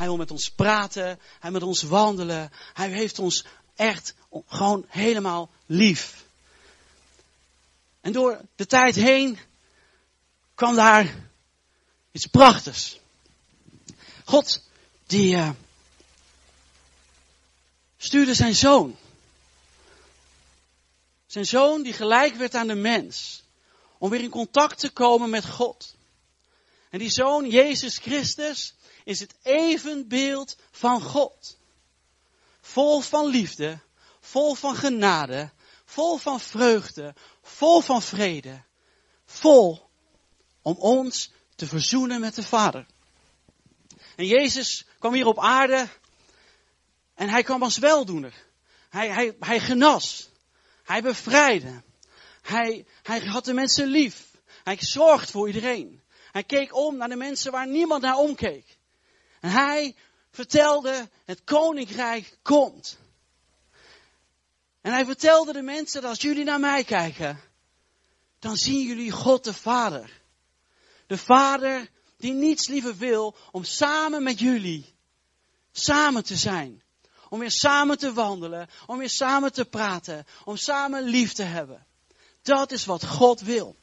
Hij wil met ons praten. Hij met ons wandelen. Hij heeft ons echt gewoon helemaal lief. En door de tijd heen kwam daar iets prachtigs. God, die uh, stuurde zijn zoon. Zijn zoon die gelijk werd aan de mens. Om weer in contact te komen met God. En die zoon, Jezus Christus, is het evenbeeld van God. Vol van liefde, vol van genade, vol van vreugde, vol van vrede. Vol om ons te verzoenen met de Vader. En Jezus kwam hier op aarde en hij kwam als weldoener. Hij, hij, hij genas. Hij bevrijdde. Hij, hij had de mensen lief. Hij zorgt voor iedereen. Hij keek om naar de mensen waar niemand naar omkeek. En hij vertelde, het koninkrijk komt. En hij vertelde de mensen dat als jullie naar mij kijken, dan zien jullie God de Vader. De Vader die niets liever wil om samen met jullie samen te zijn. Om weer samen te wandelen, om weer samen te praten, om samen lief te hebben. Dat is wat God wil.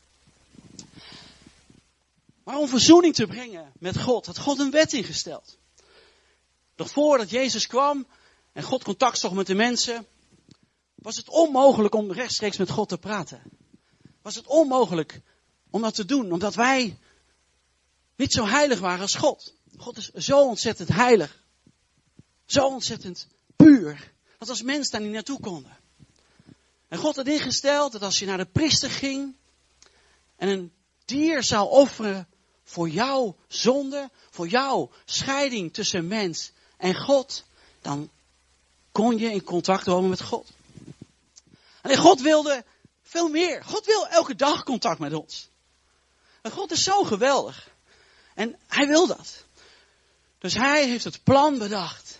Maar om verzoening te brengen met God, had God een wet ingesteld. Nog voordat Jezus kwam en God contact zocht met de mensen, was het onmogelijk om rechtstreeks met God te praten. Was het onmogelijk om dat te doen, omdat wij niet zo heilig waren als God. God is zo ontzettend heilig. Zo ontzettend puur. Dat als mens daar niet naartoe konden. En God had ingesteld dat als je naar de priester ging en een dier zou offeren voor jouw zonde, voor jouw scheiding tussen mens en God, dan kon je in contact komen met God. En God wilde veel meer. God wil elke dag contact met ons. En God is zo geweldig. En hij wil dat. Dus hij heeft het plan bedacht.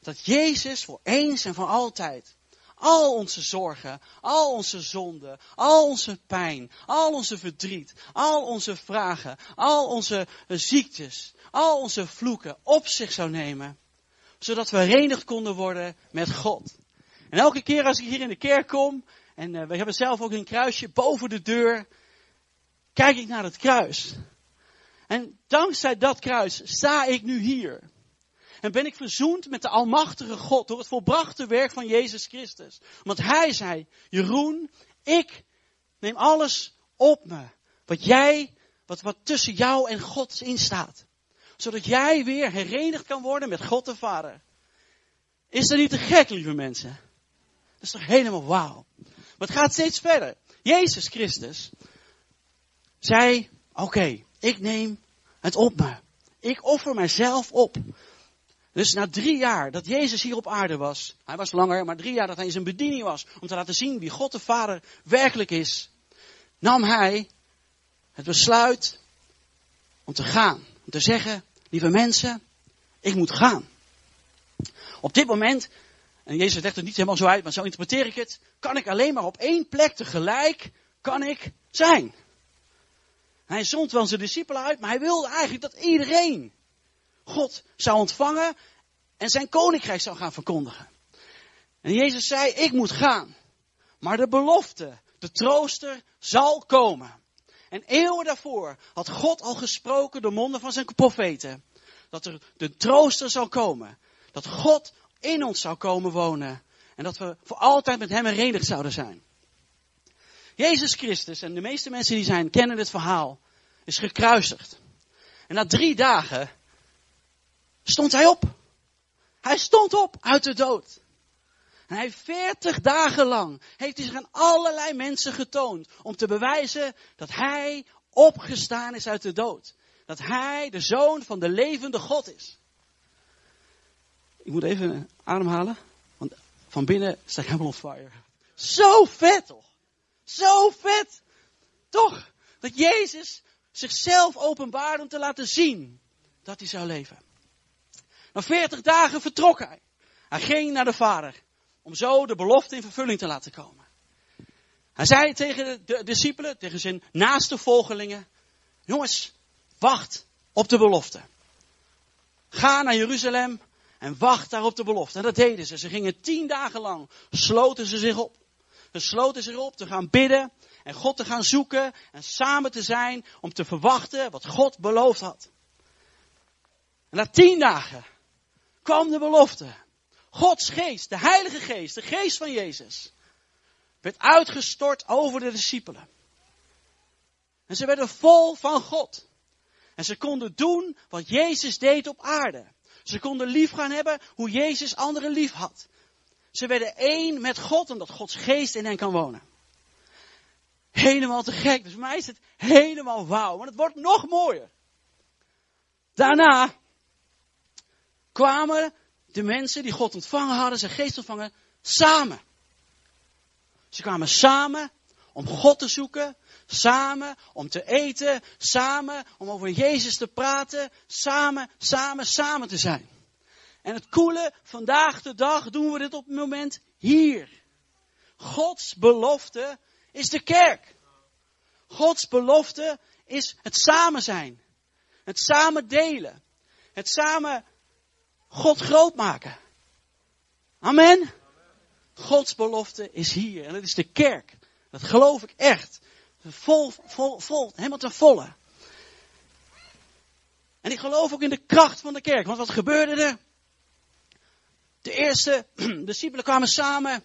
Dat Jezus voor eens en voor altijd al onze zorgen, al onze zonden, al onze pijn, al onze verdriet, al onze vragen, al onze ziektes, al onze vloeken op zich zou nemen. Zodat we herenigd konden worden met God. En elke keer als ik hier in de kerk kom, en uh, we hebben zelf ook een kruisje boven de deur, kijk ik naar het kruis. En dankzij dat kruis sta ik nu hier. En ben ik verzoend met de Almachtige God door het volbrachte werk van Jezus Christus. Want Hij zei, Jeroen, ik neem alles op me. Wat jij, wat, wat tussen jou en God in staat. Zodat jij weer herenigd kan worden met God de Vader. Is dat niet te gek, lieve mensen? Dat is toch helemaal wauw. Maar het gaat steeds verder. Jezus Christus zei, oké, ik neem het op me. Ik offer mijzelf op. Dus na drie jaar dat Jezus hier op aarde was, hij was langer, maar drie jaar dat hij in zijn bediening was, om te laten zien wie God de Vader werkelijk is, nam hij het besluit om te gaan. Om te zeggen, lieve mensen, ik moet gaan. Op dit moment, en Jezus legt het niet helemaal zo uit, maar zo interpreteer ik het, kan ik alleen maar op één plek tegelijk, kan ik zijn. Hij zond wel zijn discipelen uit, maar hij wilde eigenlijk dat iedereen God zou ontvangen en zijn koninkrijk zou gaan verkondigen. En Jezus zei, ik moet gaan. Maar de belofte, de trooster, zal komen. En eeuwen daarvoor had God al gesproken door monden van zijn profeten. Dat er de trooster zou komen. Dat God in ons zou komen wonen. En dat we voor altijd met hem herenigd zouden zijn. Jezus Christus, en de meeste mensen die zijn, kennen dit verhaal, is gekruisigd. En na drie dagen stond hij op. Hij stond op uit de dood. En hij veertig dagen lang heeft hij zich aan allerlei mensen getoond om te bewijzen dat hij opgestaan is uit de dood. Dat hij de zoon van de levende God is. Ik moet even ademhalen, want van binnen sta ik helemaal on fire. Zo vet toch? Zo vet! Toch? Dat Jezus zichzelf openbaarde om te laten zien dat hij zou leven. Na veertig dagen vertrok hij. Hij ging naar de vader. Om zo de belofte in vervulling te laten komen. Hij zei tegen de discipelen, tegen zijn naaste volgelingen. Jongens, wacht op de belofte. ga naar Jeruzalem en wacht daar op de belofte. En dat deden ze. Ze gingen tien dagen lang, sloten ze zich op. Ze sloten zich op te gaan bidden en God te gaan zoeken en samen te zijn om te verwachten wat God beloofd had. En na tien dagen kwam de belofte. Gods geest, de Heilige Geest, de geest van Jezus, werd uitgestort over de discipelen. En ze werden vol van God. En ze konden doen wat Jezus deed op aarde. Ze konden lief gaan hebben hoe Jezus anderen lief had. Ze werden één met God omdat Gods geest in hen kan wonen. Helemaal te gek. Dus voor mij is het helemaal wauw. Maar het wordt nog mooier. Daarna kwamen de mensen die God ontvangen hadden, zijn geest ontvangen, samen. Ze kwamen samen om God te zoeken, samen om te eten, samen om over Jezus te praten, samen, samen, samen te zijn. En het coole, vandaag de dag doen we dit op het moment hier. Gods belofte is de kerk. Gods belofte is het samen zijn. Het samen delen. Het samen God groot maken. Amen. Gods belofte is hier. En dat is de kerk. Dat geloof ik echt. Vol, vol, vol, helemaal ten volle. En ik geloof ook in de kracht van de kerk. Want wat gebeurde er? De eerste discipelen kwamen samen.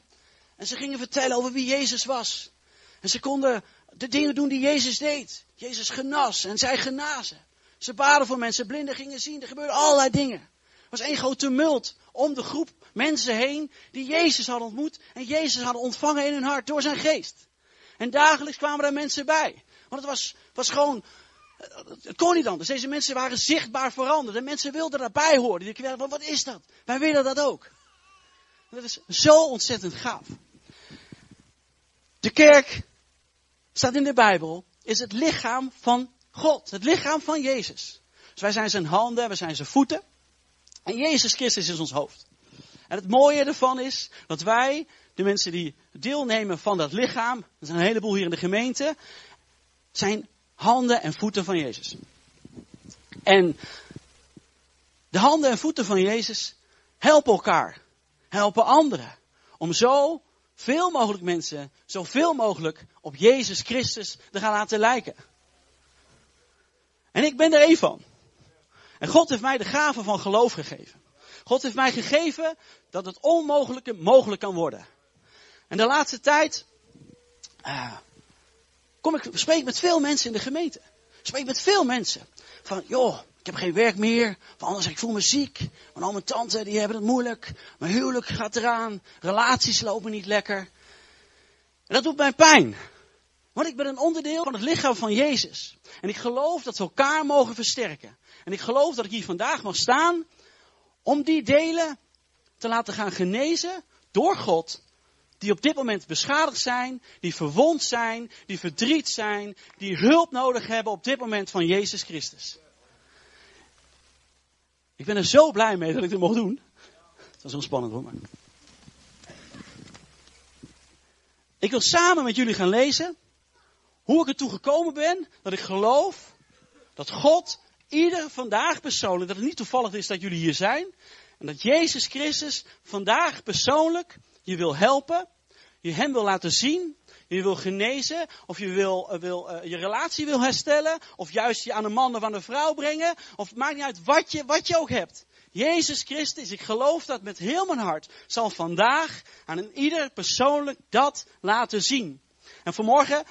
En ze gingen vertellen over wie Jezus was. En ze konden de dingen doen die Jezus deed. Jezus genas en zij genazen. Ze baden voor mensen, blinden gingen zien. Er gebeurden allerlei dingen. Er was één groot tumult om de groep mensen heen die Jezus hadden ontmoet en Jezus hadden ontvangen in hun hart door zijn geest. En dagelijks kwamen daar mensen bij. Want het was, was gewoon, het kon niet anders. Deze mensen waren zichtbaar veranderd. En mensen wilden daarbij horen. Die dachten, wat is dat? Wij willen dat ook. Dat is zo ontzettend gaaf. De kerk, staat in de Bijbel, is het lichaam van God. Het lichaam van Jezus. Dus wij zijn zijn handen, wij zijn zijn voeten. En Jezus Christus is ons hoofd. En het mooie ervan is dat wij, de mensen die deelnemen van dat lichaam, er zijn een heleboel hier in de gemeente, zijn handen en voeten van Jezus. En de handen en voeten van Jezus helpen elkaar, helpen anderen, om zo veel mogelijk mensen, zoveel mogelijk op Jezus Christus te gaan laten lijken. En ik ben er één van. En God heeft mij de gave van geloof gegeven. God heeft mij gegeven dat het onmogelijke mogelijk kan worden. En de laatste tijd uh, kom ik, spreek met veel mensen in de gemeente. Spreek met veel mensen. Van, joh, ik heb geen werk meer. Van anders, ik voel me ziek. Want al mijn tante, die hebben het moeilijk. Mijn huwelijk gaat eraan. Relaties lopen niet lekker. En dat doet mij pijn. Want ik ben een onderdeel van het lichaam van Jezus. En ik geloof dat we elkaar mogen versterken. En ik geloof dat ik hier vandaag mag staan om die delen te laten gaan genezen door God. Die op dit moment beschadigd zijn, die verwond zijn, die verdriet zijn, die hulp nodig hebben op dit moment van Jezus Christus. Ik ben er zo blij mee dat ik dit mocht doen. Het was heel spannend hoor. Ik wil samen met jullie gaan lezen hoe ik ertoe gekomen ben dat ik geloof dat God ieder vandaag persoonlijk, dat het niet toevallig is dat jullie hier zijn, en dat Jezus Christus vandaag persoonlijk je wil helpen, je hem wil laten zien, je wil genezen, of je wil, uh, wil uh, je relatie wil herstellen, of juist je aan een man of aan een vrouw brengen, of het maakt niet uit wat je, wat je ook hebt. Jezus Christus, ik geloof dat met heel mijn hart, zal vandaag aan een ieder persoonlijk dat laten zien. En vanmorgen,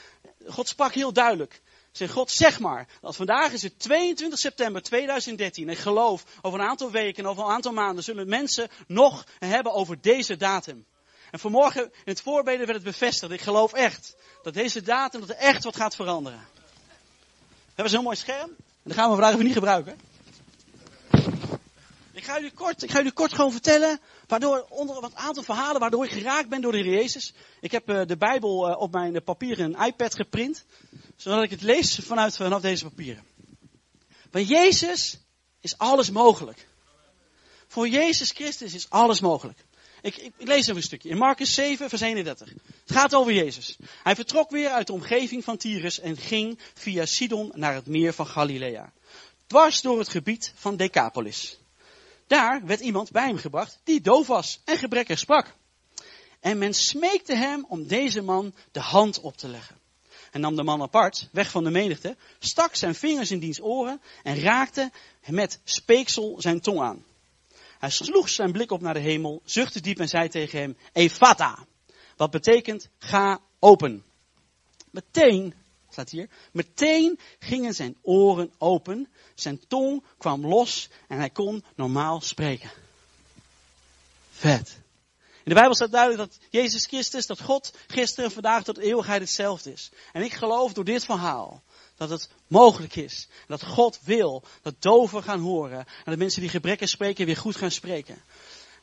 God sprak heel duidelijk. Zeg God, zeg maar, dat vandaag is het 22 september 2013. En geloof, over een aantal weken en over een aantal maanden zullen mensen nog hebben over deze datum. En vanmorgen in het voorbeden werd het bevestigd. Ik geloof echt dat deze datum, dat er echt wat gaat veranderen. We hebben zo'n mooi scherm. En dat gaan we vandaag even niet gebruiken. Ik ga jullie kort, ik ga jullie kort gewoon vertellen, waardoor, onder wat aantal verhalen waardoor ik geraakt ben door de Heer Jezus. Ik heb uh, de Bijbel uh, op mijn papieren iPad geprint, zodat ik het lees vanuit, vanaf deze papieren. Bij Jezus is alles mogelijk. Voor Jezus Christus is alles mogelijk. Ik, ik, ik, lees even een stukje. In Marcus 7, vers 31. Het gaat over Jezus. Hij vertrok weer uit de omgeving van Tyrus en ging via Sidon naar het meer van Galilea. Dwars door het gebied van Decapolis. Daar werd iemand bij hem gebracht die doof was en gebrekkig sprak. En men smeekte hem om deze man de hand op te leggen. En nam de man apart, weg van de menigte, stak zijn vingers in diens oren en raakte met speeksel zijn tong aan. Hij sloeg zijn blik op naar de hemel, zuchtte diep en zei tegen hem, Efata. Wat betekent, ga open. Meteen, staat hier, meteen gingen zijn oren open, zijn tong kwam los en hij kon normaal spreken. Vet. In de Bijbel staat duidelijk dat Jezus Christus, dat God gisteren, vandaag tot eeuwigheid hetzelfde is. En ik geloof door dit verhaal dat het mogelijk is. Dat God wil dat doven gaan horen. En dat mensen die gebrekken spreken weer goed gaan spreken.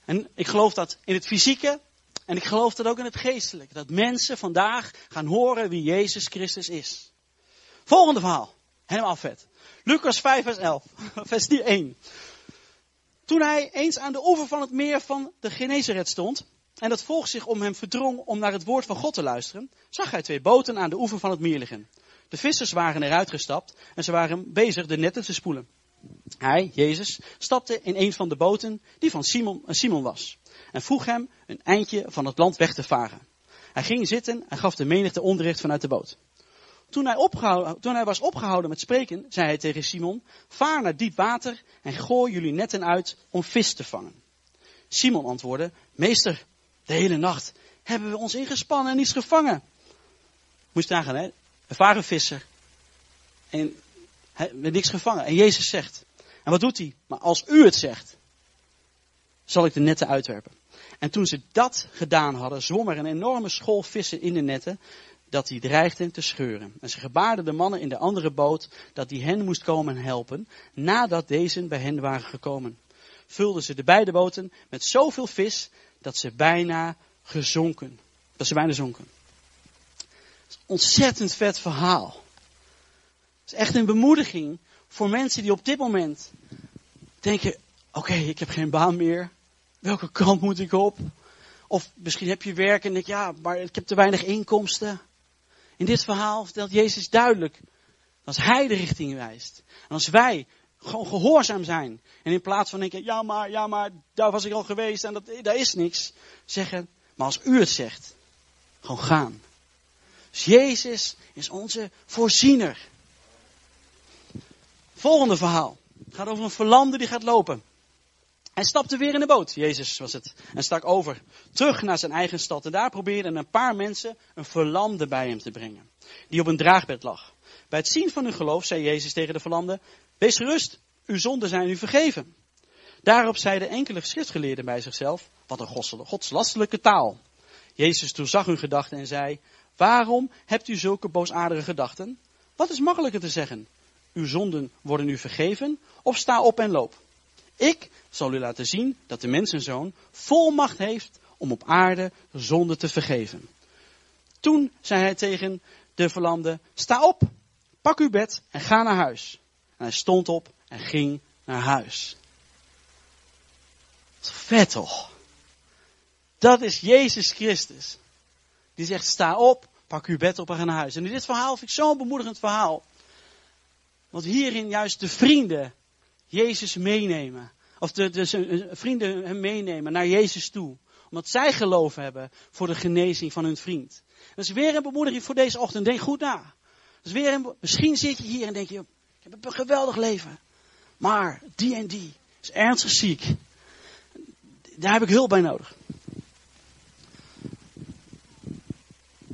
En ik geloof dat in het fysieke. En ik geloof dat ook in het geestelijke. Dat mensen vandaag gaan horen wie Jezus Christus is. Volgende verhaal. Helemaal vet. Lucas 5 vers 11. Vers 1. Toen hij eens aan de oever van het meer van de Genezeret stond, en dat volk zich om hem verdrong om naar het woord van God te luisteren, zag hij twee boten aan de oever van het meer liggen. De vissers waren eruit gestapt en ze waren bezig de netten te spoelen. Hij, Jezus, stapte in een van de boten die van Simon, eh, Simon was en vroeg hem een eindje van het land weg te varen. Hij ging zitten en gaf de menigte onderricht vanuit de boot. Toen hij, toen hij was opgehouden met spreken, zei hij tegen Simon, vaar naar diep water en gooi jullie netten uit om vis te vangen. Simon antwoordde, meester, de hele nacht hebben we ons ingespannen en niets gevangen. Moest nagaan, hè? Een visser. En hij heeft niks gevangen. En Jezus zegt, en wat doet hij? Maar als u het zegt, zal ik de netten uitwerpen. En toen ze dat gedaan hadden, zwom er een enorme school vissen in de netten, dat die dreigden te scheuren. En ze gebaarden de mannen in de andere boot dat die hen moest komen helpen, nadat deze bij hen waren gekomen. Vulden ze de beide boten met zoveel vis dat ze bijna gezonken. Dat ze bijna zonken. Ontzettend vet verhaal. Het is echt een bemoediging voor mensen die op dit moment denken: oké, ik heb geen baan meer. Welke kant moet ik op? Of misschien heb je werk en denk ja, maar ik heb te weinig inkomsten. In dit verhaal vertelt Jezus duidelijk dat Hij de richting wijst. En als wij gewoon gehoorzaam zijn. En in plaats van denken, ja maar, ja maar, daar was ik al geweest en dat, daar is niks. Zeggen, maar als u het zegt, gewoon gaan. Dus Jezus is onze voorziener. Volgende verhaal. Het gaat over een verlamde die gaat lopen. Hij stapte weer in de boot, Jezus was het, en stak over, terug naar zijn eigen stad. En daar probeerden een paar mensen een verlamde bij hem te brengen, die op een draagbed lag. Bij het zien van hun geloof zei Jezus tegen de verlamde, wees gerust, uw zonden zijn u vergeven. Daarop zeiden enkele schriftgeleerden bij zichzelf, wat een godslastelijke taal. Jezus zag hun gedachten en zei, waarom hebt u zulke boosaardige gedachten? Wat is makkelijker te zeggen? Uw zonden worden u vergeven, of sta op en loop. Ik zal u laten zien dat de mensenzoon volmacht heeft om op aarde zonde te vergeven. Toen zei hij tegen de verlamde, sta op, pak uw bed en ga naar huis. En hij stond op en ging naar huis. Vet toch? Dat is Jezus Christus. Die zegt, sta op, pak uw bed op en ga naar huis. En in dit verhaal vind ik zo'n bemoedigend verhaal. Want hierin juist de vrienden Jezus meenemen. Of de, de, vrienden hem meenemen naar Jezus toe. Omdat zij geloof hebben voor de genezing van hun vriend. Dat is weer een bemoediging voor deze ochtend. Denk goed na. Is weer een, misschien zit je hier en denk je, ik heb een geweldig leven. Maar die en die is ernstig ziek. Daar heb ik hulp bij nodig.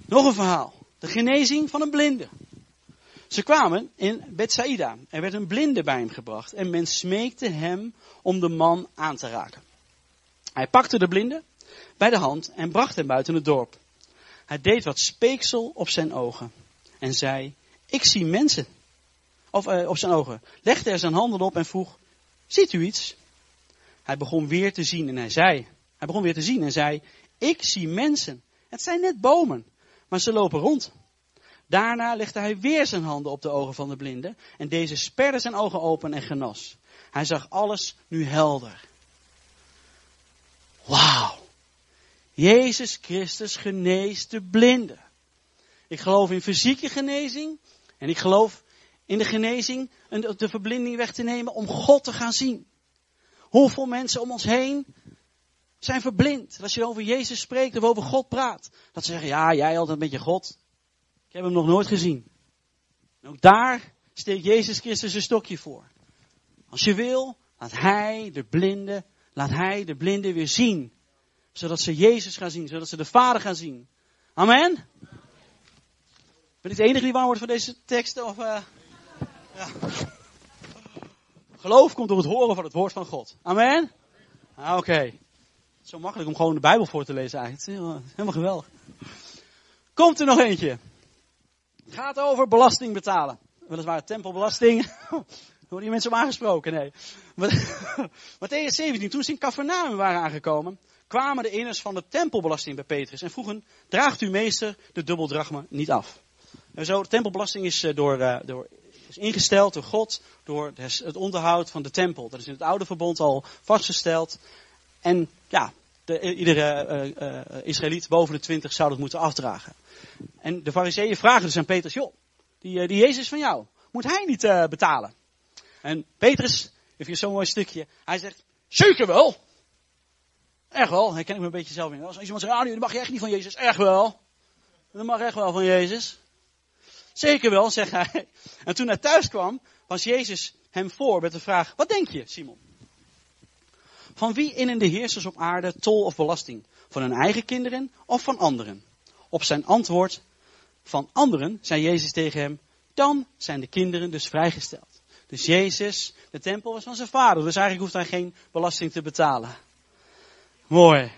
Nog een verhaal. De genezing van een blinde. Ze kwamen in Bethsaida. Er werd een blinde bij hem gebracht en men smeekte hem om de man aan te raken. Hij pakte de blinde bij de hand en bracht hem buiten het dorp. Hij deed wat speeksel op zijn ogen en zei, ik zie mensen. Of uh, op zijn ogen. Legde er zijn handen op en vroeg, ziet u iets? Hij begon weer te zien en hij zei, hij begon weer te zien en zei, ik zie mensen. Het zijn net bomen, maar ze lopen rond. Daarna legde hij weer zijn handen op de ogen van de blinde en deze sperde zijn ogen open en genas. Hij zag alles nu helder. Wauw. Jezus Christus geneest de blinden. Ik geloof in fysieke genezing en ik geloof in de genezing de verblinding weg te nemen om God te gaan zien. Hoeveel mensen om ons heen zijn verblind. Als je over Jezus spreekt of over God praat. Dat ze zeggen, ja, jij altijd met je God. Heb hem nog nooit gezien. En ook daar steekt Jezus Christus een stokje voor. Als je wil, laat hij de blinden, laat hij de blinden weer zien. Zodat ze Jezus gaan zien, zodat ze de Vader gaan zien. Amen? Ben ik de enige die waar wordt van deze teksten? Of, uh, ja. Geloof komt door het horen van het woord van God. Amen? Ah, Oké. Zo makkelijk om gewoon de Bijbel voor te lezen eigenlijk. Helemaal geweldig. Komt er nog eentje. Het gaat over belasting betalen. Weliswaar tempelbelasting. Worden die mensen om aangesproken? Nee. Matthäus 17, toen ze in Capernaum waren aangekomen, kwamen de inners van de tempelbelasting bij Petrus en vroegen, draagt uw meester de dubbeldrachma niet af? En zo, de tempelbelasting is, eh, door, uh, door, is ingesteld door God, door het onderhoud van de tempel. Dat is in het oude verbond al vastgesteld. En ja, de, iedere uh, Israëliet boven de twintig zou dat moeten afdragen. En de fariseeën vragen dus aan Petrus, joh, die, die Jezus van jou, moet hij niet betalen? En Petrus, heeft hier zo'n mooi stukje, hij zegt, zeker wel. Echt wel, hij ken ik me een beetje zelf in. Als iemand zegt, ah, nu mag je echt niet van Jezus. Echt wel. Dat mag echt wel van Jezus. Zeker wel, zegt hij. En toen hij thuis kwam, was Jezus hem voor met de vraag, wat denk je, Simon? Van wie innen de heersers op aarde tol of belasting? Van hun eigen kinderen of van anderen? Op zijn antwoord van anderen zei Jezus tegen hem, dan zijn de kinderen dus vrijgesteld. Dus Jezus, de tempel was van zijn vader, dus eigenlijk hoeft hij geen belasting te betalen. Mooi.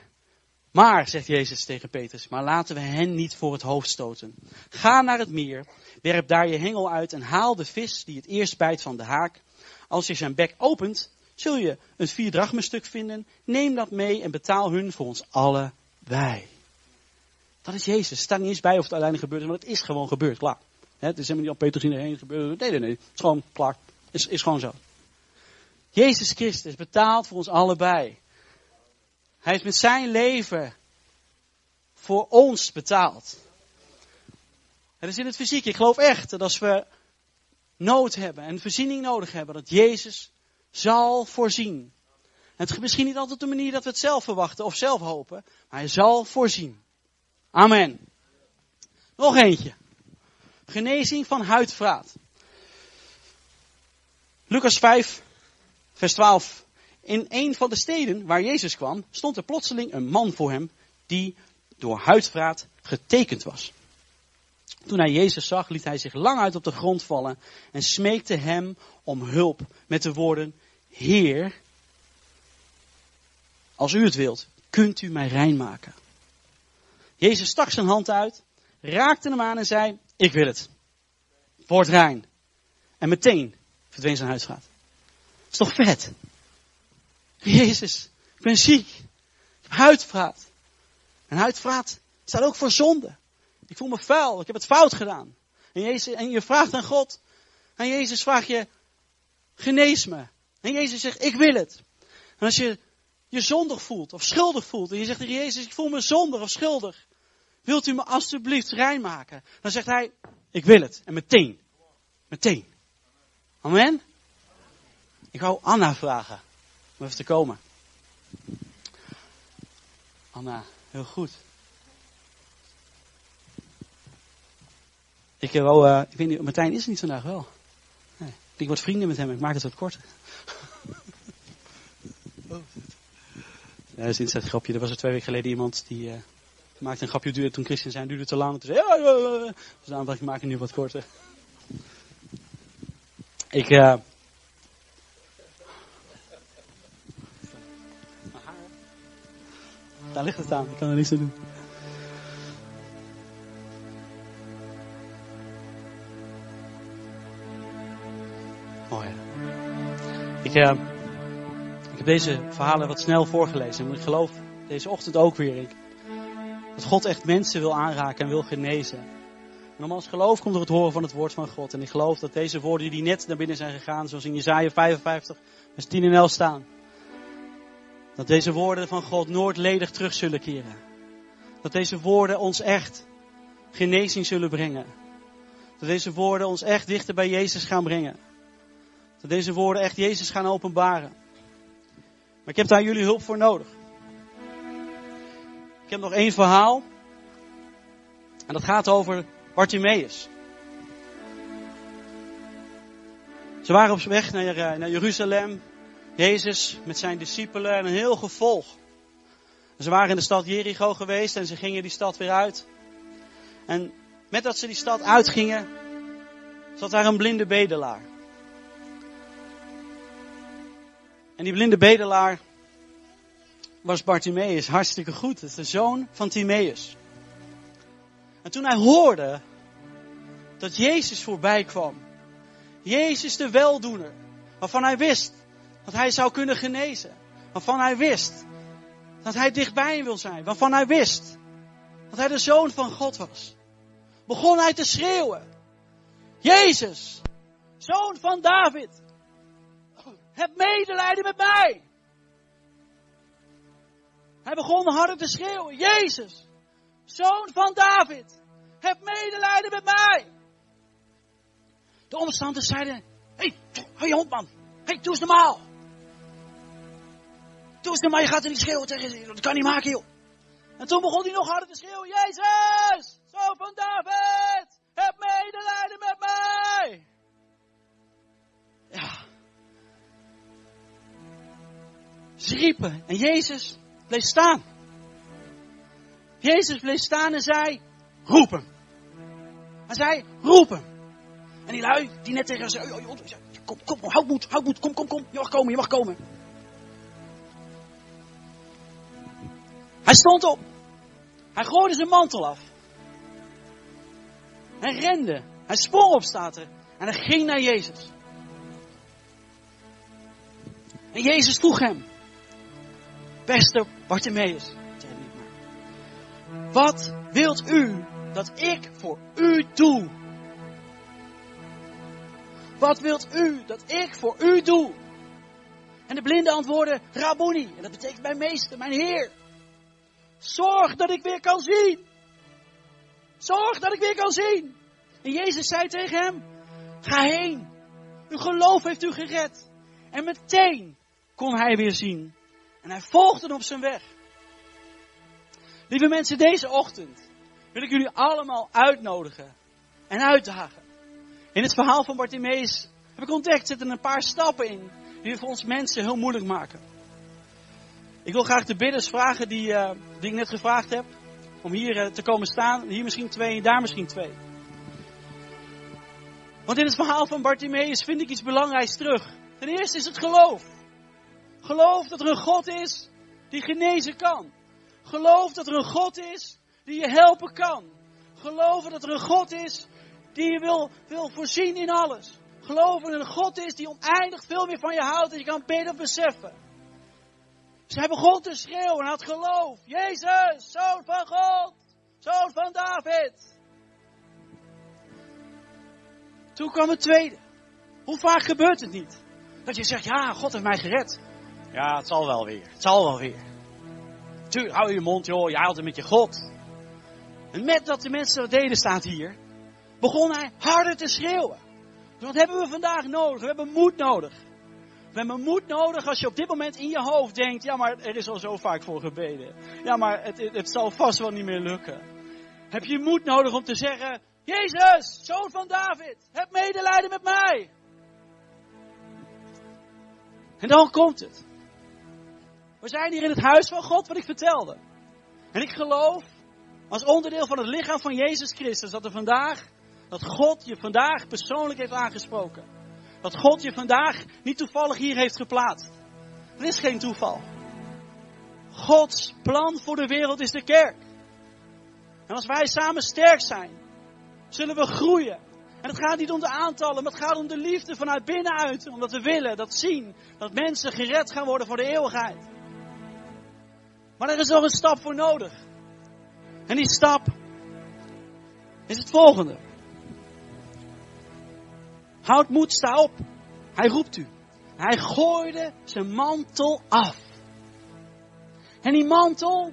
Maar, zegt Jezus tegen Petrus, maar laten we hen niet voor het hoofd stoten. Ga naar het meer, werp daar je hengel uit en haal de vis die het eerst bijt van de haak. Als je zijn bek opent, zul je een vierdrachmenstuk vinden. Neem dat mee en betaal hun voor ons allebei. Dat is Jezus. Het staat niet eens bij of het gebeurt is, maar het is gewoon gebeurd. Klaar. Het is helemaal niet op Petrus heen gebeurd. Nee, nee, nee. Het is gewoon klaar. Het is, is gewoon zo. Jezus Christus betaalt voor ons allebei. Hij heeft met zijn leven voor ons betaald. Het is in het fysiek. Ik geloof echt dat als we nood hebben en voorziening nodig hebben, dat Jezus zal voorzien. Het is misschien niet altijd de manier dat we het zelf verwachten of zelf hopen, maar hij zal voorzien. Amen. Nog eentje. Genezing van huidvraat. Lucas 5, vers 12 in een van de steden waar Jezus kwam, stond er plotseling een man voor hem die door huidvraat getekend was. Toen hij Jezus zag, liet hij zich lang uit op de grond vallen en smeekte hem om hulp met de woorden, Heer, als u het wilt, kunt u mij rein maken. Jezus stak zijn hand uit, raakte hem aan en zei, ik wil het. Word rein. En meteen verdween zijn huidvraat. Dat is toch vet? Jezus, ik ben ziek. Ik heb huidvraat. En huidvraat staat ook voor zonde. Ik voel me vuil. Ik heb het fout gedaan. En, Jezus, en je vraagt aan God. En Jezus vraagt je, genees me. En Jezus zegt, ik wil het. En als je je zondig voelt of schuldig voelt. En je zegt tegen Jezus, ik voel me zondig of schuldig. Wilt u me alstublieft rein maken? Dan zegt hij, ik wil het. En meteen. Meteen. Amen. Ik wou Anna vragen om even te komen. Anna, heel goed. Ik, wou, uh, ik weet niet, Martijn is er niet vandaag wel. Nee. Ik word vrienden met hem, ik maak het wat korter. ja, dat is een grapje. Er was er twee weken geleden iemand die uh, maakte een grapje duurde, toen Christian zei, duurde te lang. En toen zei ja, ja, ja. Dus daarom dacht ik, maak het nu wat korter. Ik, uh, Daar ligt het aan, ik kan er niks aan doen. Mooi. Ik, uh, ik heb deze verhalen wat snel voorgelezen. En ik geloof deze ochtend ook weer. Ik, dat God echt mensen wil aanraken en wil genezen. En nogmaals, geloof komt door het horen van het woord van God. En ik geloof dat deze woorden die net naar binnen zijn gegaan, zoals in Jezaja 55, vers 10 en 11 staan. Dat deze woorden van God nooit ledig terug zullen keren. Dat deze woorden ons echt genezing zullen brengen. Dat deze woorden ons echt dichter bij Jezus gaan brengen. Dat deze woorden echt Jezus gaan openbaren. Maar ik heb daar jullie hulp voor nodig. Ik heb nog één verhaal. En dat gaat over Bartimaeus. Ze waren op weg naar, eh, naar Jeruzalem. Jezus met zijn discipelen en een heel gevolg. Ze waren in de stad Jericho geweest en ze gingen die stad weer uit. En met dat ze die stad uitgingen, zat daar een blinde bedelaar. En die blinde bedelaar was Bartimaeus, hartstikke goed. Het is de zoon van Timaeus. En toen hij hoorde dat Jezus voorbij kwam, Jezus de weldoener, waarvan hij wist dat hij zou kunnen genezen, waarvan hij wist dat hij dichtbij hem wil zijn, waarvan hij wist dat hij de zoon van God was, begon hij te schreeuwen. Jezus, zoon van David, heb medelijden met mij. Hij begon harder te schreeuwen. Jezus, zoon van David, heb medelijden met mij. De omstanders zeiden, hé, hey, je hond man. Hé, hey, doe eens normaal. Doe eens normaal, je gaat er niet schreeuwen tegen Dat kan niet maken, joh. En toen begon hij nog harder te schreeuwen. Jezus, zoon van David, heb medelijden met mij. Ze riepen en Jezus bleef staan. Jezus bleef staan en zei, roep hem. Hij zei, roep hem. En die lui, die net tegen zei, kom, kom, houd moed, houd moed, kom, kom, kom. Je mag komen, je mag komen. Hij stond op. Hij gooide zijn mantel af. Hij rende. Hij sprong op, staat er. En hij ging naar Jezus. En Jezus vroeg hem. Beste Bartimaeus. Wat wilt u dat ik voor u doe? Wat wilt u dat ik voor u doe? En de blinde antwoordde, Rabboni. En dat betekent mijn meester, mijn heer. Zorg dat ik weer kan zien. Zorg dat ik weer kan zien. En Jezus zei tegen hem, ga heen. Uw geloof heeft u gered. En meteen kon hij weer zien. En hij volgde op zijn weg. Lieve mensen, deze ochtend wil ik jullie allemaal uitnodigen en uitdagen. In het verhaal van Bartimeus heb ik ontdekt, zitten een paar stappen in die voor ons mensen heel moeilijk maken. Ik wil graag de bidders vragen die, uh, die ik net gevraagd heb, om hier uh, te komen staan. Hier misschien twee, daar misschien twee. Want in het verhaal van Bartimeus vind ik iets belangrijks terug. Ten eerste is het geloof. Geloof dat er een God is die genezen kan. Geloof dat er een God is die je helpen kan. Geloof dat er een God is die je wil, wil voorzien in alles. Geloof dat er een God is die oneindig veel meer van je houdt en je kan beter beseffen. Zij begon te schreeuwen en had geloof. Jezus, zoon van God, zoon van David. Toen kwam het tweede. Hoe vaak gebeurt het niet? Dat je zegt, ja, God heeft mij gered. Ja, het zal wel weer. Het zal wel weer. Tuurlijk, hou je mond, joh. Jij altijd met je God. En met dat de mensen dat deden, staat hier, begon hij harder te schreeuwen. Dus wat hebben we vandaag nodig? We hebben moed nodig. We hebben moed nodig als je op dit moment in je hoofd denkt, ja maar er is al zo vaak voor gebeden. Ja maar het, het, het zal vast wel niet meer lukken. Heb je moed nodig om te zeggen, Jezus, zoon van David, heb medelijden met mij. En dan komt het. We zijn hier in het huis van God, wat ik vertelde. En ik geloof, als onderdeel van het lichaam van Jezus Christus, dat er vandaag, dat God je vandaag persoonlijk heeft aangesproken. Dat God je vandaag niet toevallig hier heeft geplaatst. Het is geen toeval. Gods plan voor de wereld is de kerk. En als wij samen sterk zijn, zullen we groeien. En het gaat niet om de aantallen, maar het gaat om de liefde vanuit binnenuit. Omdat we willen, dat zien, dat mensen gered gaan worden voor de eeuwigheid. Maar er is nog een stap voor nodig. En die stap is het volgende. Houd moed, sta op. Hij roept u. Hij gooide zijn mantel af. En die mantel,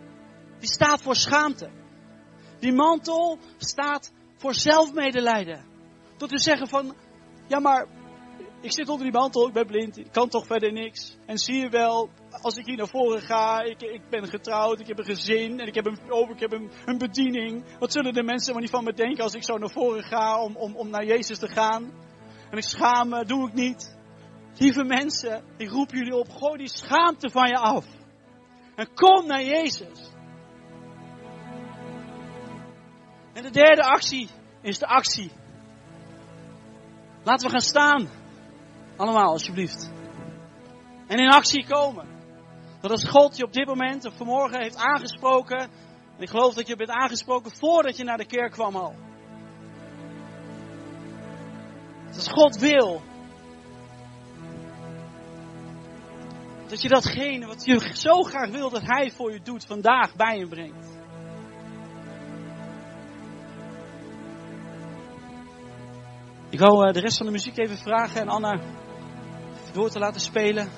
die staat voor schaamte. Die mantel staat voor zelfmedelijden. Tot u zeggen van, ja maar, ik zit onder die mantel, ik ben blind, ik kan toch verder niks. En zie je wel, als ik hier naar voren ga, ik, ik ben getrouwd, ik heb een gezin en ik heb, een, oh, ik heb een, een bediening. Wat zullen de mensen maar van me denken als ik zo naar voren ga om, om, om naar Jezus te gaan? En ik schaam me, doe ik niet. Lieve mensen, ik roep jullie op, gooi die schaamte van je af. En kom naar Jezus. En de derde actie is de actie. Laten we gaan staan. Allemaal, alsjeblieft. En in actie komen. Dat als God je op dit moment of vanmorgen heeft aangesproken. En ik geloof dat je bent aangesproken voordat je naar de kerk kwam al. Dat als God wil. Dat je datgene wat je zo graag wil dat Hij voor je doet, vandaag bij je brengt. Ik wou eh, de rest van de muziek even vragen en Anna door te laten spelen.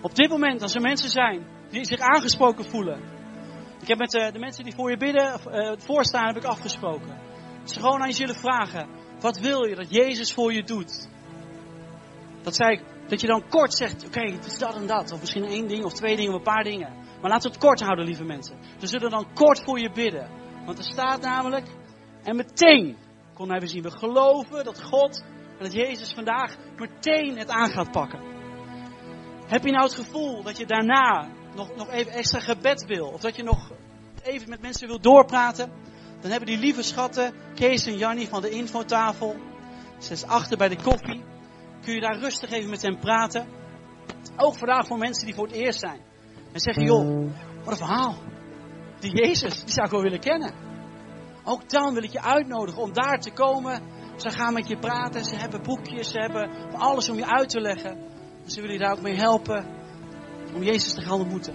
Op dit moment, als er mensen zijn die zich aangesproken voelen. Ik heb met de, eh, de mensen die voor je bidden, uh, voorstaan, heb ik afgesproken. Dat ze gewoon aan je zullen vragen, wat wil je dat Jezus voor je doet? Dat, zij, dat je dan kort zegt, oké, het is dat en dat. Of misschien één ding of twee dingen of een paar dingen. Maar laten we het kort houden, lieve mensen. Ze zullen dan kort voor je bidden. Want er staat namelijk, en meteen kon hij zien. We geloven dat God en dat Jezus vandaag meteen het aan gaat pakken. Heb je nou het gevoel dat je daarna nog, nog even extra gebed wil? Of dat je nog even met mensen wil doorpraten? Dan hebben die lieve schatten, Kees en Jannie van de infotafel. Ze is achter bij de koffie. Kun je daar rustig even met hen praten. Ook vandaag voor mensen die voor het eerst zijn. En zeggen, joh, wat een verhaal. Die Jezus, die zou ik wel willen kennen. Ook dan wil ik je uitnodigen om daar te komen. Ze gaan met je praten, ze hebben boekjes, ze hebben alles om je uit te leggen. En ze willen je daar ook mee helpen om Jezus te gaan ontmoeten.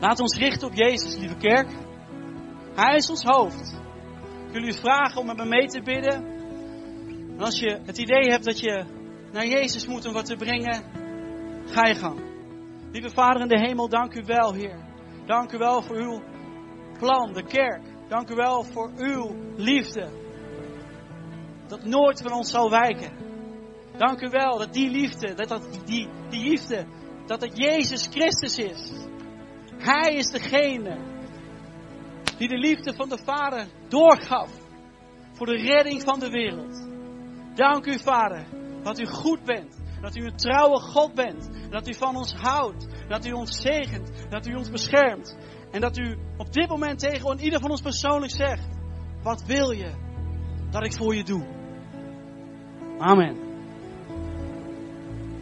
Laat ons richten op Jezus, lieve kerk. Hij is ons hoofd. Ik wil u vragen om met me mee te bidden. En als je het idee hebt dat je naar Jezus moet om wat te brengen, ga je gang. Lieve Vader in de hemel, dank u wel, Heer. Dank u wel voor uw plan, de kerk. Dank u wel voor uw liefde. Dat nooit van ons zal wijken. Dank u wel dat die liefde, dat, dat die, die liefde, dat het Jezus Christus is. Hij is degene die de liefde van de Vader doorgaf voor de redding van de wereld. Dank u Vader dat u goed bent, dat u een trouwe God bent, dat u van ons houdt, dat u ons zegent, dat u ons beschermt. En dat u op dit moment tegen ieder van ons persoonlijk zegt: Wat wil je dat ik voor je doe? Amen.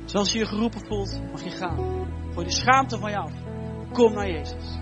Zoals je je geroepen voelt, mag je gaan. Gooi de schaamte van af. Kom naar Jezus.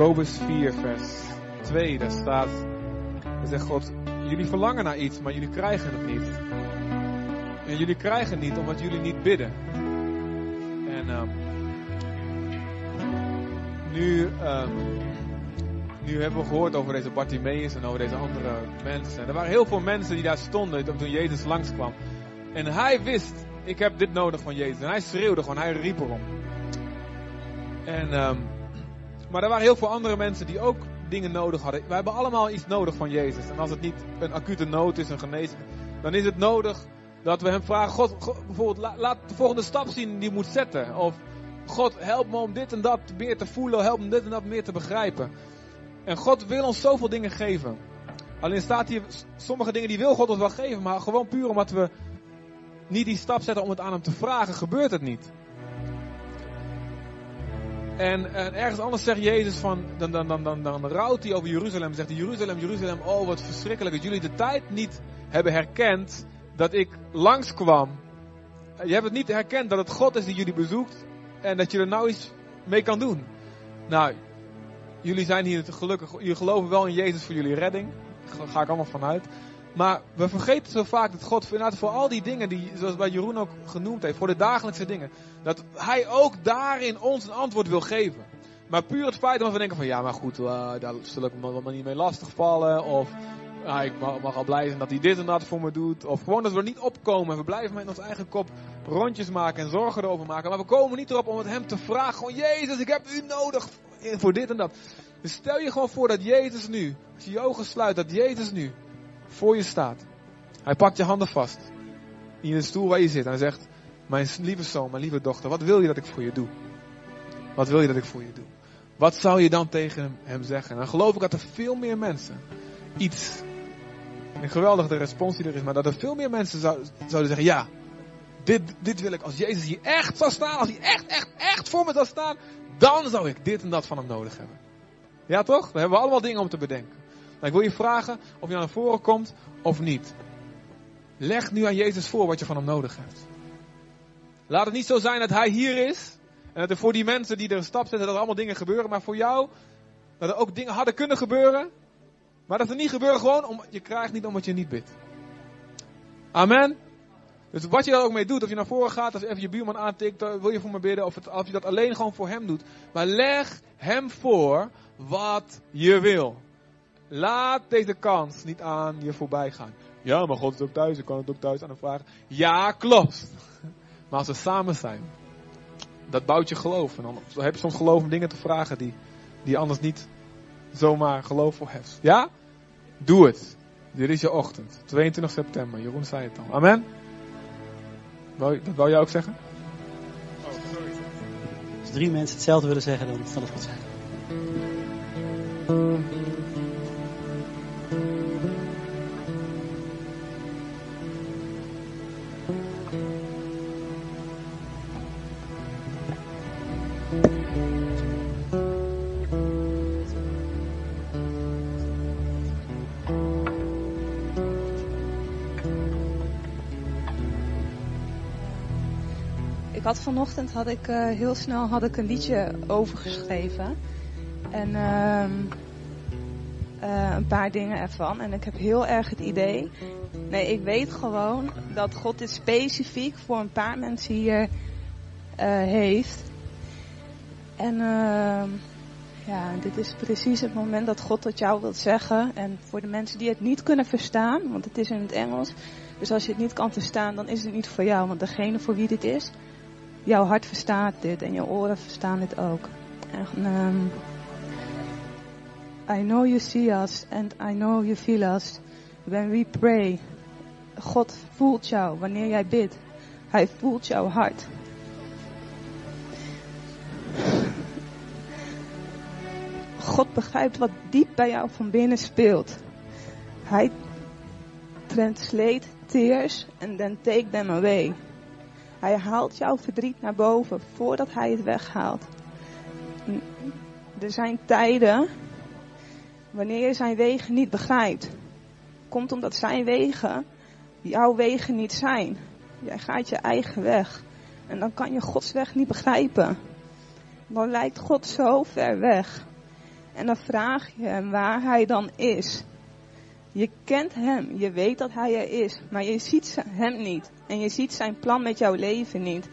Jacobus 4, vers 2, daar staat, daar zegt God, jullie verlangen naar iets, maar jullie krijgen het niet. En jullie krijgen het niet omdat jullie niet bidden. En uh, nu, uh, nu hebben we gehoord over deze Bartimaeus en over deze andere mensen. En er waren heel veel mensen die daar stonden toen Jezus langskwam. En hij wist, ik heb dit nodig van Jezus. En hij schreeuwde gewoon, hij riep erom. En, um, maar er waren heel veel andere mensen die ook dingen nodig hadden. We hebben allemaal iets nodig van Jezus. En als het niet een acute nood is, een genezing, dan is het nodig dat we hem vragen: God, bijvoorbeeld, laat de volgende stap zien die je moet zetten. Of God, help me om dit en dat meer te voelen, help me dit en dat meer te begrijpen. En God wil ons zoveel dingen geven. Alleen staat hier, sommige dingen die wil God ons wel geven, maar gewoon puur omdat we niet die stap zetten om het aan hem te vragen, gebeurt het niet. En, en ergens anders zegt Jezus van, dan, dan, dan, dan, dan rouwt hij over Jeruzalem. Zegt Jeruzalem, Jeruzalem, oh wat verschrikkelijk dat jullie de tijd niet hebben herkend dat ik langskwam. Je hebt het niet herkend dat het God is die jullie bezoekt en dat je er nou iets mee kan doen. Nou, jullie zijn hier gelukkig, jullie geloven wel in Jezus voor jullie redding. Daar ga ik allemaal vanuit. Maar we vergeten zo vaak dat God inderdaad voor al die dingen die, zoals bij Jeroen ook genoemd heeft, voor de dagelijkse dingen, dat Hij ook daarin ons een antwoord wil geven. Maar puur het feit dat we denken van ja, maar goed, uh, daar zal ik me niet mee lastigvallen. Of ik mag, al blij zijn dat hij dit en dat voor me doet. Of gewoon dat we er niet opkomen. We blijven met ons eigen kop rondjes maken en zorgen erover maken. Maar we komen niet erop om het hem te vragen. Gewoon Jezus, ik heb u nodig voor dit en dat. Dus stel je gewoon voor dat Jezus nu, als je je ogen sluit, dat Jezus nu voor je staat. Hij pakt je handen vast. In de stoel waar je zit. En hij zegt, mijn lieve zoon, mijn lieve dochter, wat wil je dat ik voor je doe? Wat wil je dat ik voor je doe? Wat zou je dan tegen hem zeggen? En dan geloof ik dat er veel meer mensen iets. En geweldig de respons die er is, maar dat er veel meer mensen zou, zouden zeggen, ja, dit, dit wil ik. Als Jezus hier echt zou staan, als hij echt, echt, echt voor me zou staan, dan zou ik dit en dat van hem nodig hebben. Ja toch? Dan hebben we allemaal dingen om te bedenken. Nou, ik wil je vragen of je naar voren komt of niet. Leg nu aan Jezus voor wat je van hem nodig hebt. Laat het niet zo zijn dat hij hier is. En dat er voor die mensen die er een stap zetten, dat er allemaal dingen gebeuren. Maar voor jou, dat er ook dingen hadden kunnen gebeuren. Maar dat er niet gebeuren gewoon, om, je krijgt niet omdat je niet bidt. Amen. Dus wat je daar ook mee doet, of je naar voren gaat, of even je buurman aantikt, wil je voor me bidden, of, het, of je dat alleen gewoon voor hem doet. Maar leg hem voor wat je wil. Laat deze kans niet aan je voorbij gaan. Ja, maar God is ook thuis, ik kan het ook thuis aan hem vragen. Ja, klopt. Maar als we samen zijn, dat bouwt je geloof. En dan heb je soms geloof om dingen te vragen die, die je anders niet zomaar geloof voor hebt. Ja? Doe het. Dit is je ochtend. 22 september. Jeroen zei het al. Amen. Dat wou jij ook zeggen? Oh, sorry. Als drie mensen hetzelfde willen zeggen, dan zal het goed zijn. Had vanochtend had ik, uh, heel snel had ik een liedje overgeschreven. En uh, uh, een paar dingen ervan. En ik heb heel erg het idee. Nee, ik weet gewoon dat God dit specifiek voor een paar mensen hier uh, heeft. En uh, ja, dit is precies het moment dat God tot jou wilt zeggen. En voor de mensen die het niet kunnen verstaan, want het is in het Engels. Dus als je het niet kan verstaan, dan is het niet voor jou. Want degene voor wie dit is, jouw hart verstaat dit en je oren verstaan dit ook. En, um, I know you see us and I know you feel us when we pray. God voelt jou wanneer jij bidt. Hij voelt jouw hart. God begrijpt wat diep bij jou van binnen speelt. Hij translate tears and then take them away. Hij haalt jouw verdriet naar boven voordat hij het weghaalt. Er zijn tijden wanneer je zijn wegen niet begrijpt. Komt omdat zijn wegen jouw wegen niet zijn. Jij gaat je eigen weg. En dan kan je Gods weg niet begrijpen. Dan lijkt God zo ver weg. En dan vraag je hem waar hij dan is. Je kent hem, je weet dat hij er is, maar je ziet hem niet. En je ziet zijn plan met jouw leven niet.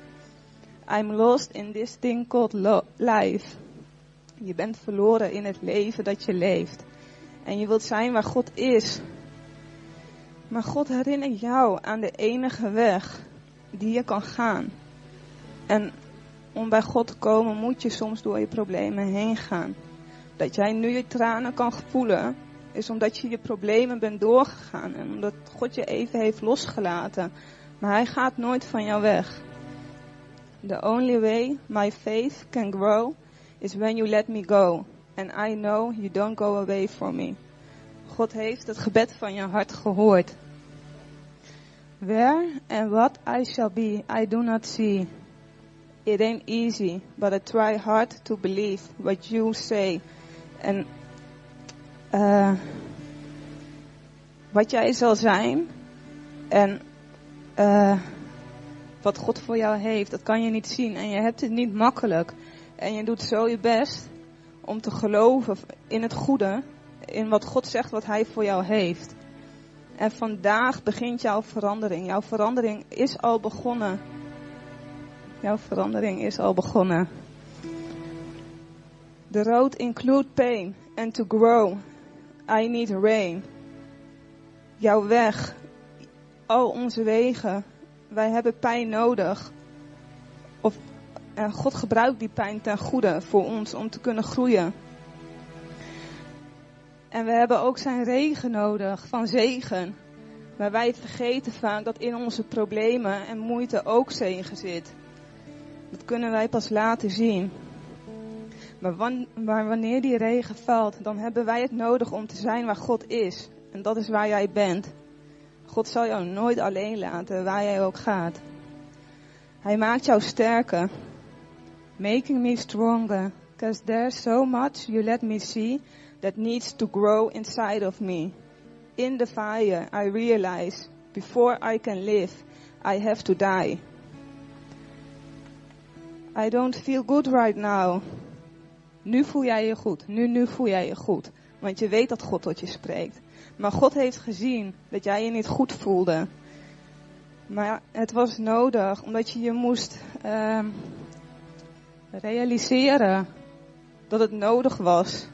I'm lost in this thing called life. Je bent verloren in het leven dat je leeft. En je wilt zijn waar God is. Maar God herinnert jou aan de enige weg die je kan gaan. En om bij God te komen moet je soms door je problemen heen gaan. Dat jij nu je tranen kan voelen, is omdat je je problemen bent doorgegaan. En omdat God je even heeft losgelaten. Maar hij gaat nooit van jou weg. The only way my faith can grow is when you let me go. And I know you don't go away from me. God heeft het gebed van je hart gehoord. Where and what I shall be, I do not see. It ain't easy, but I try hard to believe what you say. En uh, wat jij zal zijn en uh, wat God voor jou heeft, dat kan je niet zien. En je hebt het niet makkelijk. En je doet zo je best om te geloven in het goede, in wat God zegt wat Hij voor jou heeft. En vandaag begint jouw verandering. Jouw verandering is al begonnen. Jouw verandering is al begonnen. The road include pain and to grow I need rain. Jouw weg, al onze wegen, wij hebben pijn nodig. Of en God gebruikt die pijn ten goede voor ons om te kunnen groeien. En we hebben ook zijn regen nodig van zegen. Maar wij vergeten vaak dat in onze problemen en moeite ook zegen zit. Dat kunnen wij pas later zien. Maar, wanneer die regen valt, dan hebben wij het nodig om te zijn waar God is. En dat is waar jij bent. God zal jou nooit alleen laten, waar jij ook gaat. Hij maakt jou sterker. Making me stronger. Because there's so much you let me see that needs to grow inside of me. In the fire, I realize before I can live, I have to die. I don't feel good right now. Nu voel jij je goed. Nu, nu voel jij je goed. Want je weet dat God tot je spreekt. Maar God heeft gezien dat jij je niet goed voelde. Maar het was nodig omdat je je moest uh, realiseren dat het nodig was.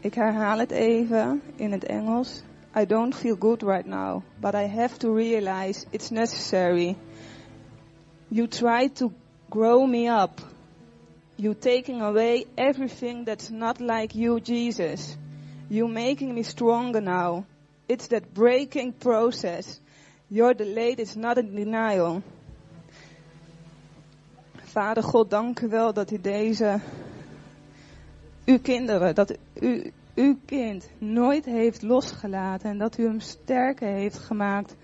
Ik herhaal het even in het Engels. I don't feel good right now, but I have to realize it's necessary. You try to grow me up. You taking away everything that's not like you, Jesus. You making me stronger now. It's that breaking process. Your delay is not a denial. Vader God, dank u wel dat u deze, uw kinderen, dat u, uw kind nooit heeft losgelaten en dat u hem sterker heeft gemaakt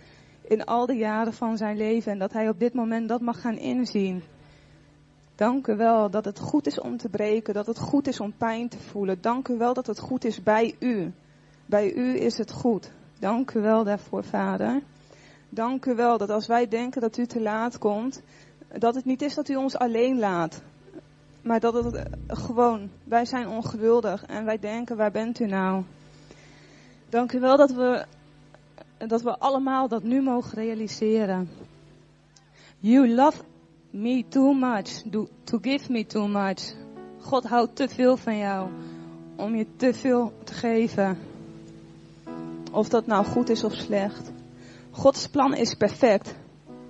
in al de jaren van zijn leven en dat hij op dit moment dat mag gaan inzien. Dank u wel dat het goed is om te breken, dat het goed is om pijn te voelen. Dank u wel dat het goed is bij u. Bij u is het goed. Dank u wel daarvoor, Vader. Dank u wel dat als wij denken dat u te laat komt, dat het niet is dat u ons alleen laat. Maar dat het gewoon, wij zijn ongeduldig en wij denken, waar bent u nou? Dank u wel dat we, dat we allemaal dat nu mogen realiseren. You love me too much, to give me too much. God houdt te veel van jou om je te veel te geven. Of dat nou goed is of slecht. Gods plan is perfect,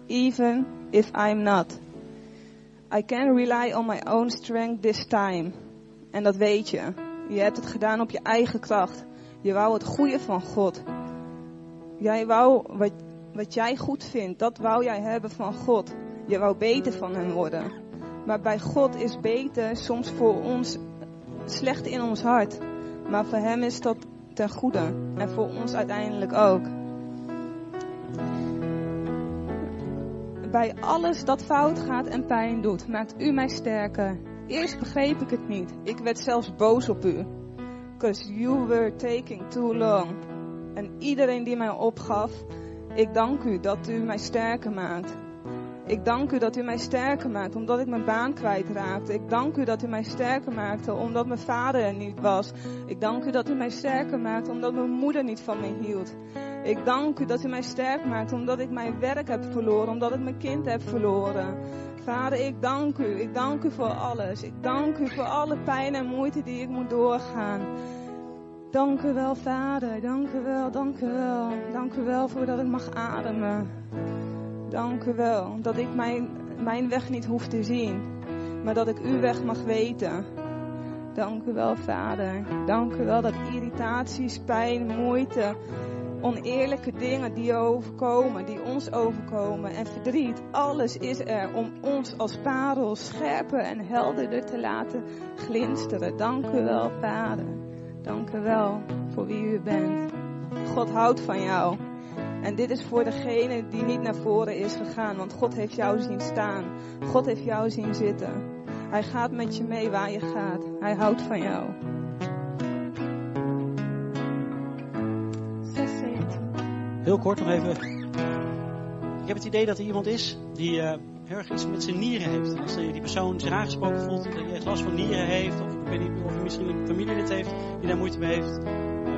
even if I'm not. I can rely on my own strength this time. En dat weet je. Je hebt het gedaan op je eigen kracht. Je wou het goede van God. Jij wou wat, wat jij goed vindt, dat wou jij hebben van God. Je wou beter van hem worden. Maar bij God is beter soms voor ons slecht in ons hart. Maar voor hem is dat ten goede. En voor ons uiteindelijk ook. Bij alles dat fout gaat en pijn doet, maakt u mij sterker. Eerst begreep ik het niet. Ik werd zelfs boos op u. Because you were taking too long. En iedereen die mij opgaf, ik dank u dat u mij sterker maakt. Ik dank u dat u mij sterker maakt omdat ik mijn baan kwijtraakte. Ik dank u dat u mij sterker maakte omdat mijn vader er niet was. Ik dank u dat u mij sterker maakt omdat mijn moeder niet van me hield. Ik dank u dat u mij sterk maakt omdat ik mijn werk heb verloren, omdat ik mijn kind heb verloren. Vader, ik dank u. Ik dank u voor alles. Ik dank u voor alle pijn en moeite die ik moet doorgaan. Dank u wel, Vader. Dank u wel, dank u wel. Dank u wel voor dat ik mag ademen. Dank u wel dat ik mijn, mijn weg niet hoef te zien, maar dat ik uw weg mag weten. Dank u wel, Vader. Dank u wel dat irritaties, pijn, moeite, oneerlijke dingen die overkomen, die ons overkomen en verdriet, alles is er om ons als parels scherper en helderder te laten glinsteren. Dank u wel, Vader. Dank u wel voor wie u bent. God houdt van jou. En dit is voor degene die niet naar voren is gegaan, want God heeft jou zien staan. God heeft jou zien zitten. Hij gaat met je mee waar je gaat. Hij houdt van jou. Heel kort nog even. Ik heb het idee dat er iemand is die uh, heel erg iets met zijn nieren heeft. En als die persoon zich aangesproken voelt dat hij echt last van nieren heeft, of ik weet niet of misschien een familielid heeft die daar moeite mee heeft,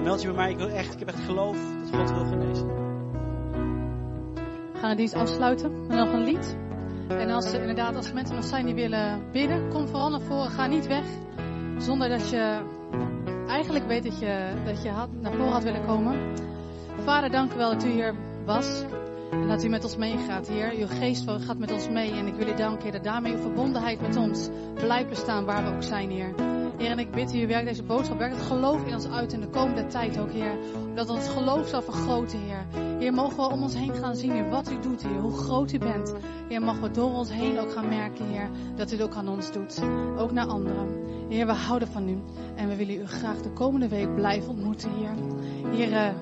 meld je bij mij. Ik, wil echt, ik heb echt geloof dat God wil genezen. Gaan de dienst afsluiten met nog een lied. En als, inderdaad, als er mensen nog zijn die willen bidden, kom vooral naar voren. Ga niet weg zonder dat je eigenlijk weet dat je, dat je had, naar voren had willen komen. Vader, dank u wel dat u hier was. En dat u met ons meegaat, Heer. Uw geest gaat met ons mee. En ik wil u danken, Heer, dat daarmee uw verbondenheid met ons blijft bestaan waar we ook zijn, Heer. Heer, en ik bid u, werk deze boodschap, werk het geloof in ons uit in de komende tijd ook, Heer. Dat ons geloof zal vergroten, Heer. Heer, mogen we om ons heen gaan zien, Heer, wat u doet, Heer. Hoe groot u bent. Heer, mogen we door ons heen ook gaan merken, Heer, dat u het ook aan ons doet. Ook naar anderen. Heer, we houden van u. En we willen u graag de komende week blijven ontmoeten, Heer. Heer,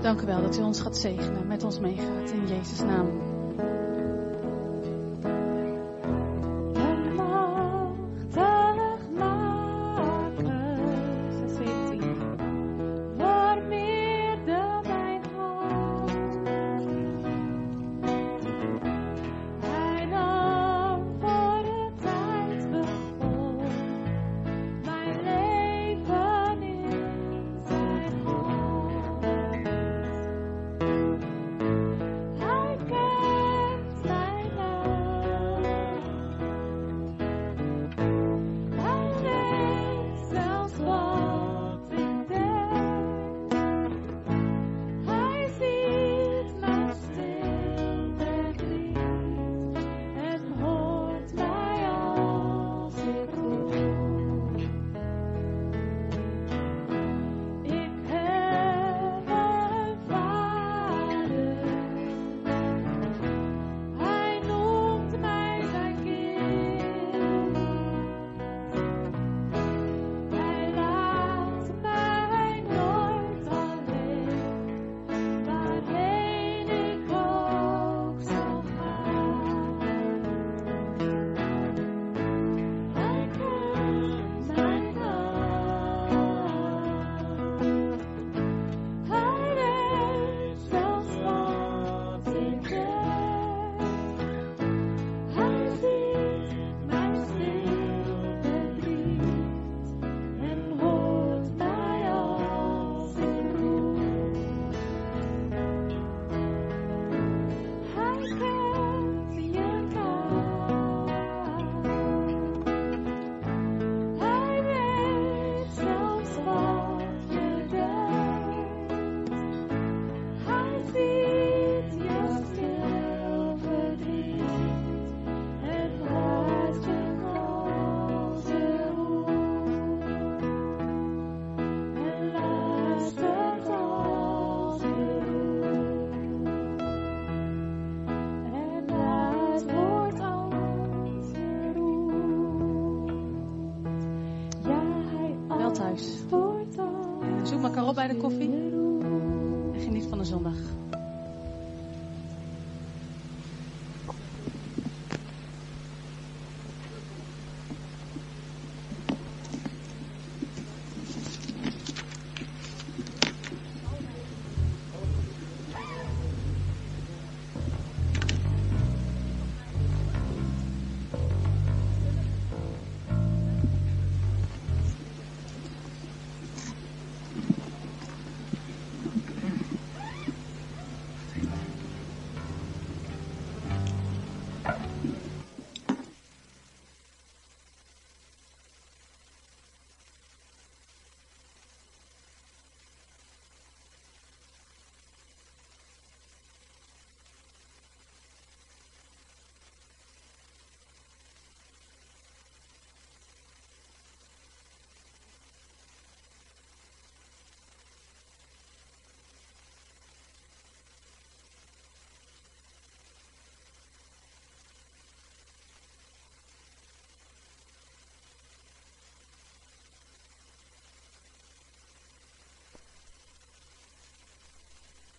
Dank u wel dat u ons gaat zegenen, met ons meegaat. In Jezus' naam. Bij